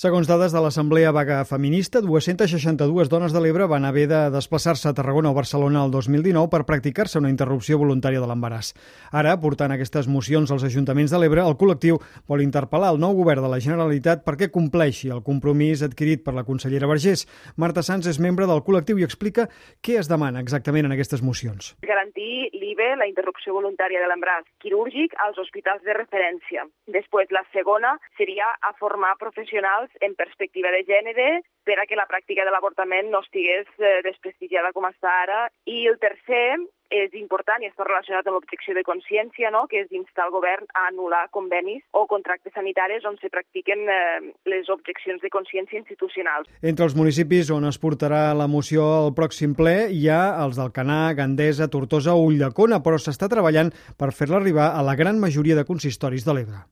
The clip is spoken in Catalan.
Segons dades de l'Assemblea Vaga Feminista, 262 dones de l'Ebre van haver de desplaçar-se a Tarragona o Barcelona el 2019 per practicar-se una interrupció voluntària de l'embaràs. Ara, portant aquestes mocions als ajuntaments de l'Ebre, el col·lectiu vol interpel·lar el nou govern de la Generalitat perquè compleixi el compromís adquirit per la consellera Vergés. Marta Sanz és membre del col·lectiu i explica què es demana exactament en aquestes mocions. Garantir l'IBE, la interrupció voluntària de l'embaràs quirúrgic, als hospitals de referència. Després, la segona seria a formar professionals en perspectiva de gènere per a que la pràctica de l'avortament no estigués eh, desprestigiada com està ara. I el tercer és important i està relacionat amb l'objecció de consciència, no? que és d'instar el govern a anul·lar convenis o contractes sanitaris on se practiquen eh, les objeccions de consciència institucionals. Entre els municipis on es portarà la moció al pròxim ple hi ha els d'Alcanar, Gandesa, Tortosa o Ulldecona, però s'està treballant per fer-la arribar a la gran majoria de consistoris de l'Ebre.